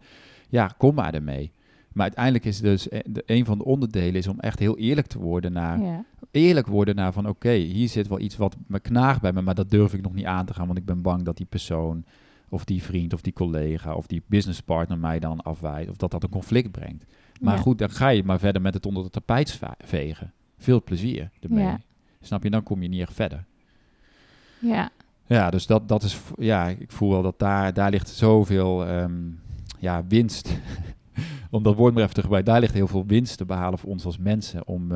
Ja, kom maar ermee. Maar uiteindelijk is dus eh, een van de onderdelen is om echt heel eerlijk te worden naar ja. eerlijk worden naar van oké, hier zit wel iets wat me knaagt bij me, maar dat durf ik nog niet aan te gaan, want ik ben bang dat die persoon of die vriend of die collega of die businesspartner mij dan afwijst of dat dat een conflict brengt. Maar Ja. goed, dan ga je maar verder met het onder de tapijt vegen. Veel plezier ermee. Ja. Snap je? Dan kom je niet echt verder. Ja. Ja, dus dat, dat is, ja, ik voel wel dat daar, daar ligt zoveel ehm, ja, winst. om dat woord maar even te gebruiken, daar ligt heel veel winst te behalen voor ons als mensen. Om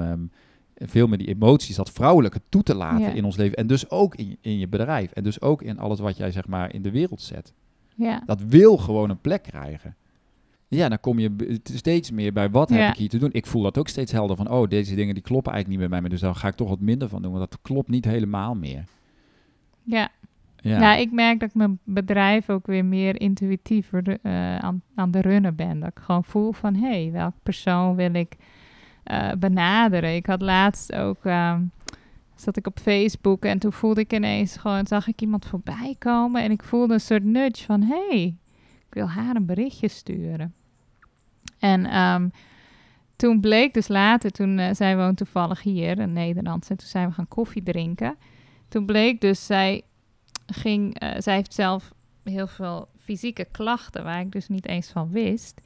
veel meer die emoties, dat vrouwelijke toe te laten Ja. in ons leven. En dus ook in, in je bedrijf. En dus ook in alles wat jij zeg maar in de wereld zet. Ja. Dat wil gewoon een plek krijgen. Ja, dan kom je steeds meer bij wat Ja. heb ik hier te doen. Ik voel dat ook steeds helder van, oh, deze dingen die kloppen eigenlijk niet meer bij me. Dus daar ga ik toch wat minder van doen, want dat klopt niet helemaal meer. Ja. Ja, Nou, ik merk dat ik mijn bedrijf ook weer meer intuïtief aan, aan de runnen ben. Dat ik gewoon voel van, hé, hey, welke persoon wil ik eh, benaderen? Ik had laatst ook, ehm, zat ik op Facebook en toen voelde ik ineens gewoon, zag ik iemand voorbij komen en ik voelde een soort nudge van, hey, ik wil haar een berichtje sturen. En ehm, toen bleek dus later, toen eh, zij woont toevallig hier in Nederland, en toen zijn we gaan koffie drinken. Toen bleek dus, zij ging, eh, zij heeft zelf heel veel fysieke klachten, waar ik dus niet eens van wist.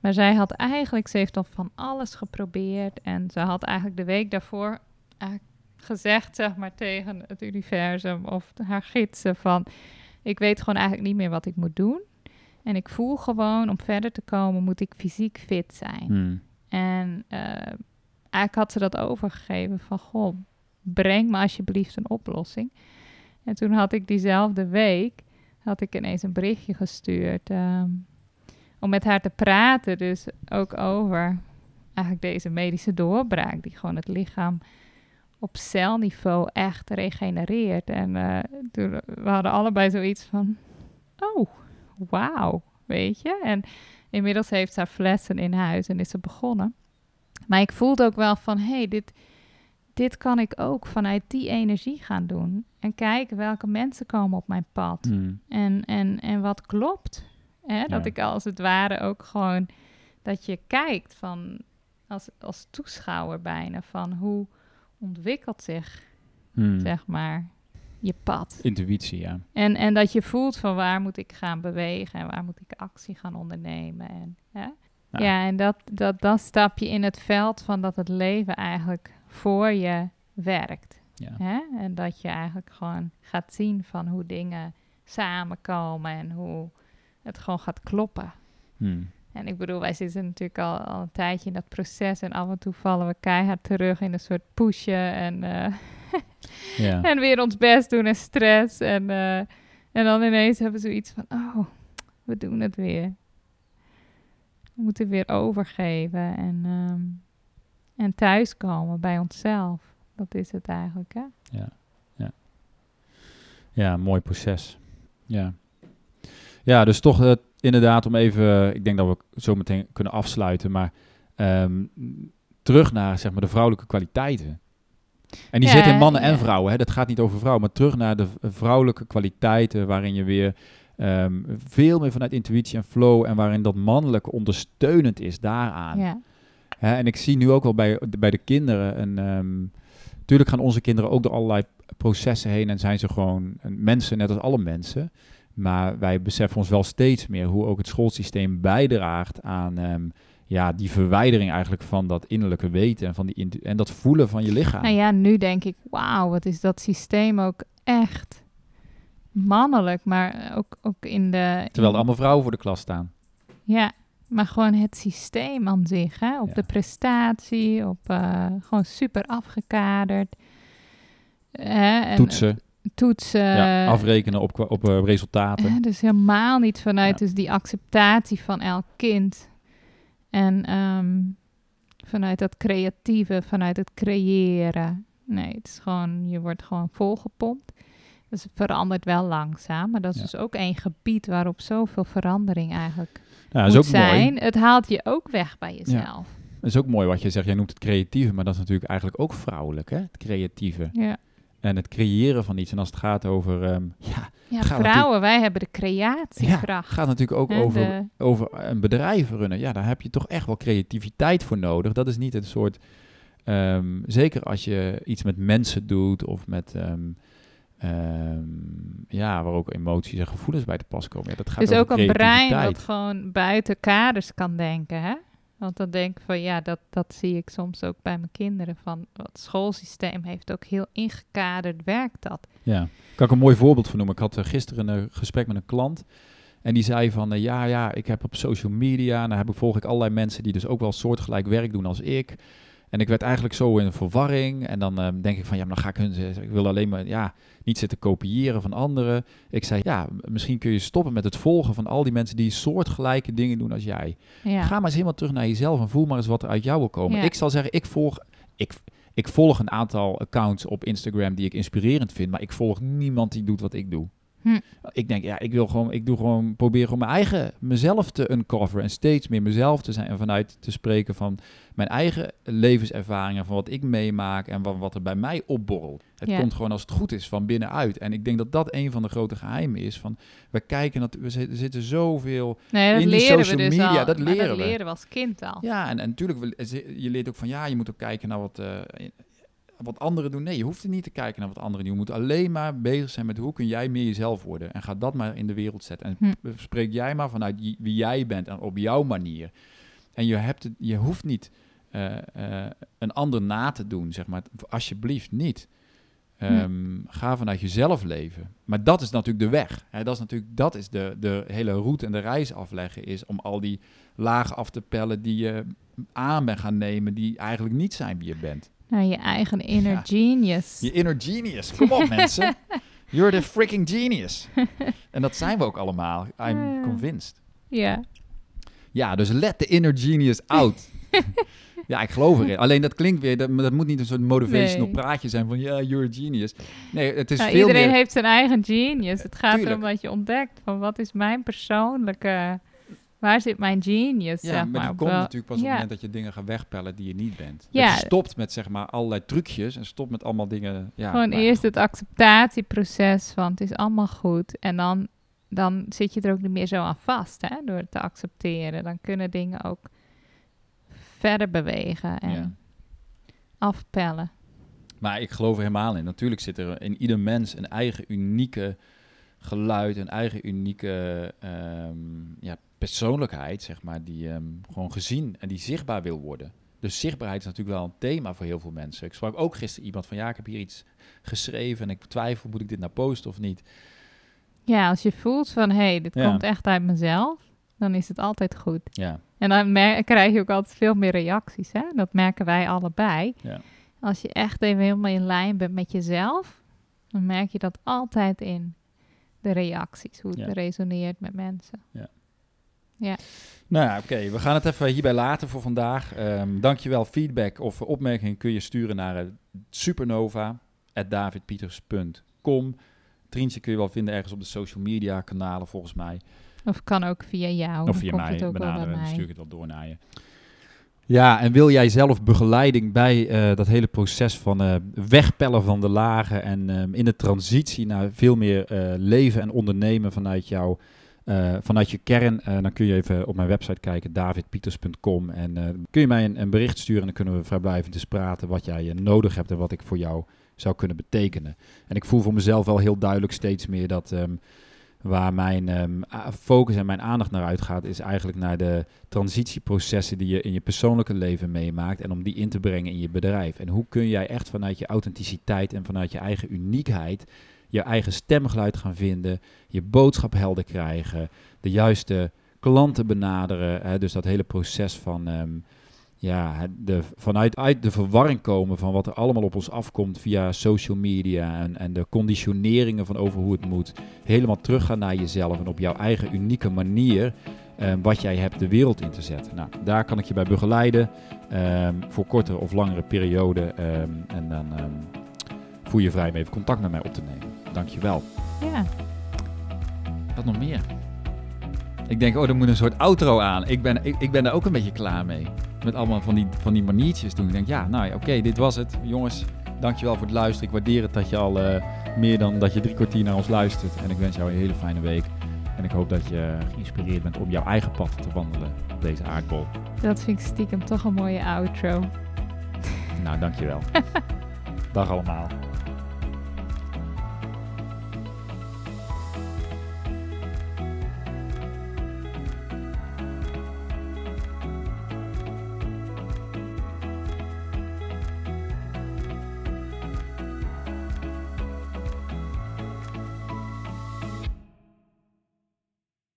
Maar zij had eigenlijk, ze heeft al van alles geprobeerd. En ze had eigenlijk de week daarvoor gezegd, zeg maar, tegen het universum of haar gidsen van... Ik weet gewoon eigenlijk niet meer wat ik moet doen. En ik voel gewoon, om verder te komen, moet ik fysiek fit zijn. Hmm. En eh, eigenlijk had ze dat overgegeven van, goh, breng me alsjeblieft een oplossing. En toen had ik diezelfde week, had ik ineens een berichtje gestuurd ehm, om met haar te praten, dus ook over eigenlijk deze medische doorbraak, die gewoon het lichaam op celniveau echt regenereert. En toen, we hadden allebei zoiets van, oh, wauw, weet je. En inmiddels heeft ze haar flessen in huis en is ze begonnen. Maar ik voelde ook wel van, hé, hey, dit, dit kan ik ook vanuit die energie gaan doen. En kijken welke mensen komen op mijn pad. Hmm. En, en, en wat klopt. Hè? Dat Ja. ik als het ware ook gewoon... Dat je kijkt van... Als, als toeschouwer bijna van hoe ontwikkelt zich, Hmm. zeg maar, je pad. Intuïtie, ja. En, en dat je voelt van waar moet ik gaan bewegen en waar moet ik actie gaan ondernemen. En, hè? Ja. Ja. en dat, dat, dan stap je in het veld van dat het leven eigenlijk voor je werkt. ja. Hè? En dat je eigenlijk gewoon gaat zien van hoe dingen samenkomen en hoe het gewoon gaat kloppen. Hmm. En ik bedoel, wij zitten natuurlijk al, al een tijdje in dat proces en af en toe vallen we keihard terug in een soort pushen en, eh, ja. en weer ons best doen en stress. En, eh, en dan ineens hebben we zoiets van, oh, we doen het weer. We moeten weer overgeven en, ehm, en thuiskomen bij onszelf. Dat is het eigenlijk, hè? Ja, ja. ja mooi proces. Ja. Ja, dus toch eh, inderdaad om even, ik denk dat we zo meteen kunnen afsluiten, maar ehm, terug naar zeg maar de vrouwelijke kwaliteiten. En die Ja, zitten in mannen en vrouwen, hè? dat gaat niet over vrouwen, maar terug naar de v- vrouwelijke kwaliteiten waarin je weer ehm, veel meer vanuit intuïtie en flow en waarin dat mannelijke ondersteunend is daaraan. Ja. Hè, en ik zie nu ook wel bij, bij de kinderen. En, ehm, tuurlijk gaan onze kinderen ook door allerlei processen heen en zijn ze gewoon mensen, net als alle mensen. Maar wij beseffen ons wel steeds meer hoe ook het schoolsysteem bijdraagt aan ehm, ja, die verwijdering eigenlijk van dat innerlijke weten en, van die en dat voelen van je lichaam. Nou ja, nu denk ik, wauw, wat is dat systeem ook echt mannelijk, maar ook, ook in de... Terwijl er allemaal vrouwen voor de klas staan. Ja, maar gewoon het systeem aan zich, hè? op Ja. de prestatie, op eh, gewoon super afgekaderd. Hè? En, Toetsen, Toetsen. ja, afrekenen op, op eh, resultaten. dus helemaal niet vanuit Ja. dus die acceptatie van elk kind. En ehm, vanuit dat creatieve, vanuit het creëren. Nee, het is gewoon, je wordt gewoon volgepompt. Dus het verandert wel langzaam. Maar dat is Ja. dus ook één gebied waarop zoveel verandering eigenlijk Ja, dat is ook moet zijn. mooi. Het haalt je ook weg bij jezelf. Dat is ook mooi wat je zegt. Jij noemt het creatieve, maar dat is natuurlijk eigenlijk ook vrouwelijk, hè? Het creatieve. Ja, En het creëren van iets. En als het gaat over, ehm, ja, ja vrouwen, wij hebben de ja, creatiekracht. gaat natuurlijk ook over, de- over een bedrijf runnen. Ja, daar heb je toch echt wel creativiteit voor nodig. Dat is niet een soort, ehm, zeker als je iets met mensen doet of met, ehm, ja, waar ook emoties en gevoelens bij te pas komen. Ja, dat gaat dus ook een brein wat gewoon buiten kaders kan denken, hè? Want dan denk ik van, ja, dat, dat zie ik soms ook bij mijn kinderen. Van, het schoolsysteem heeft ook heel ingekaderd, werkt dat? Ja, kan ik een mooi voorbeeld van noemen. Ik had eh, gisteren een gesprek met een klant. En die zei van, eh, ja, ja, ik heb op social media... en daar heb ik, volg ik allerlei mensen die dus ook wel soortgelijk werk doen als ik. En ik werd eigenlijk zo in verwarring. En dan eh, denk ik van, ja, maar dan ga ik hun... zeggen, Ik wil alleen maar, ja, niet zitten kopiëren van anderen. Ik zei, ja, misschien kun je stoppen met het volgen van al die mensen... die soortgelijke dingen doen als jij. Ja, Ga maar eens helemaal terug naar jezelf en voel maar eens wat er uit jou wil komen. Ja. Ik zal zeggen, ik volg, ik, ik volg een aantal accounts op Instagram die ik inspirerend vind, maar ik volg niemand die doet wat ik doe. Hm. Ik denk, ja, ik wil gewoon, ik doe gewoon, probeer gewoon mijn eigen, mezelf te uncoveren en steeds meer mezelf te zijn en vanuit te spreken van mijn eigen levenservaringen, van wat ik meemaak en van wat er bij mij opborrelt. Het Ja. komt gewoon als het goed is van binnenuit. En ik denk dat dat een van de grote geheimen is. Van, we kijken, dat we zitten, er zitten zoveel nee, dat in die we social dus media, al. dat leren dat we. leren we als kind al. ja, en, en natuurlijk, je leert ook van ja, je moet ook kijken naar wat, eh, wat anderen doen. Nee, je hoeft er niet te kijken naar wat anderen doen. Je moet alleen maar bezig zijn met hoe kun jij meer jezelf worden. En ga dat maar in de wereld zetten. En Hm. spreek jij maar vanuit wie jij bent en op jouw manier. En je, hebt het, je hoeft niet eh, eh, een ander na te doen, zeg maar. Alsjeblieft niet. Ehm, Ga vanuit jezelf leven. Maar dat is natuurlijk de weg. Hè? Dat is natuurlijk dat is de, de hele route en de reis afleggen is om al die lagen af te pellen die je aan bent gaan nemen, die eigenlijk niet zijn wie je bent. Nou, je eigen inner Ja. genius. Je inner genius. Kom op mensen. You're the freaking genius. En dat zijn we ook allemaal. I'm convinced. Ja. Ja, dus let the inner genius out. ja, ik geloof erin. Alleen dat klinkt weer, dat, dat moet niet een soort motivational Nee. praatje zijn van ja, you're a genius. Nee, het is Nou, veel iedereen meer... heeft zijn eigen genius. Het gaat Tuurlijk. erom dat je ontdekt van wat is mijn persoonlijke... Waar zit mijn genius, Ja, zeg maar maar. die komt wel- natuurlijk pas op ja. het moment dat je dingen gaat wegpellen die je niet bent. Ja. Dat je stopt met zeg maar allerlei trucjes en stopt met allemaal dingen... Ja, Gewoon maar- eerst het acceptatieproces van het is allemaal goed. En dan dan zit je er ook niet meer zo aan vast, hè, door het te accepteren. Dan kunnen dingen ook verder bewegen en Ja. afpellen. Maar ik geloof er helemaal in. Natuurlijk zit er in ieder mens een eigen unieke geluid, een eigen unieke ehm, ja, persoonlijkheid, zeg maar, die ehm, gewoon gezien en die zichtbaar wil worden. Dus zichtbaarheid is natuurlijk wel een thema voor heel veel mensen. Ik sprak ook gisteren iemand van, ja, ik heb hier iets geschreven en ik twijfel, moet ik dit nou posten of niet? Ja, als je voelt van, hé, hey, dit Ja. komt echt uit mezelf, dan is het altijd goed. Ja, En dan mer- krijg je ook altijd veel meer reacties, hè. Dat merken wij allebei. ja. Als je echt even helemaal in lijn bent met jezelf, dan merk je dat altijd in de reacties, hoe het Ja. resoneert met mensen. Nou ja, oké. We gaan het even hierbij laten voor vandaag. Ehm dankjewel. Feedback of opmerkingen kun je sturen naar uh, supernova.davidpieters.com. Trientje kun je wel vinden ergens op de social media kanalen volgens mij. Of kan ook via jou. of dan via komt mij het ook wel bij benaderen, dan stuur ik het wel door naar je. Ja, en wil jij zelf begeleiding bij eh, dat hele proces van eh, wegpellen van de lagen en ehm, in de transitie naar veel meer eh, leven en ondernemen vanuit jou, eh, vanuit je kern, eh, dan kun je even op mijn website kijken, davidpieters.com en eh, kun je mij een, een bericht sturen en dan kunnen we vrijblijvend eens praten wat jij nodig hebt en wat ik voor jou zou kunnen betekenen. En ik voel voor mezelf wel heel duidelijk steeds meer dat ehm, waar mijn ehm, focus en mijn aandacht naar uitgaat, is eigenlijk naar de transitieprocessen die je in je persoonlijke leven meemaakt en om die in te brengen in je bedrijf. En hoe kun jij echt vanuit je authenticiteit en vanuit je eigen uniekheid je eigen stemgeluid gaan vinden, je boodschap helder krijgen, de juiste klanten benaderen. Hè, dus dat hele proces van ehm, ja, de, vanuit uit de verwarring komen van wat er allemaal op ons afkomt via social media en, en de conditioneringen van over hoe het moet. Helemaal teruggaan naar jezelf en op jouw eigen unieke manier ehm, wat jij hebt de wereld in te zetten. Nou, daar kan ik je bij begeleiden ehm, voor kortere of langere periode. ehm, en dan voel je vrij om even contact met mij op te nemen. Dankjewel. Ja, Wat nog meer? Ik denk, oh, er moet een soort outro aan. Ik ben, ik, ik ben daar ook een beetje klaar mee. Met allemaal van die, van die maniertjes doen. Ik denk, ja, nou ja, oké, dit was het. Jongens, dankjewel voor het luisteren. Ik waardeer het dat je al eh, meer dan dat je drie kwartier naar ons luistert. En ik wens jou een hele fijne week. En ik hoop dat je geïnspireerd bent om jouw eigen pad te wandelen op deze aardbol. dat vind ik stiekem toch een mooie outro. Nou, dankjewel. Dag allemaal.